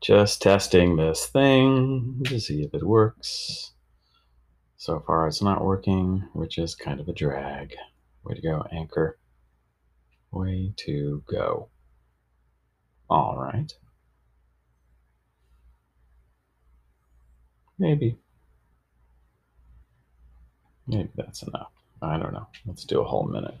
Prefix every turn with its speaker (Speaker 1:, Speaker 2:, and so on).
Speaker 1: Just testing this thing to see if it works. So far, it's not working, which is kind of a drag. Way to go, Anchor. Way to go. All right. Maybe. Maybe that's enough. I don't know. Let's do a whole minute.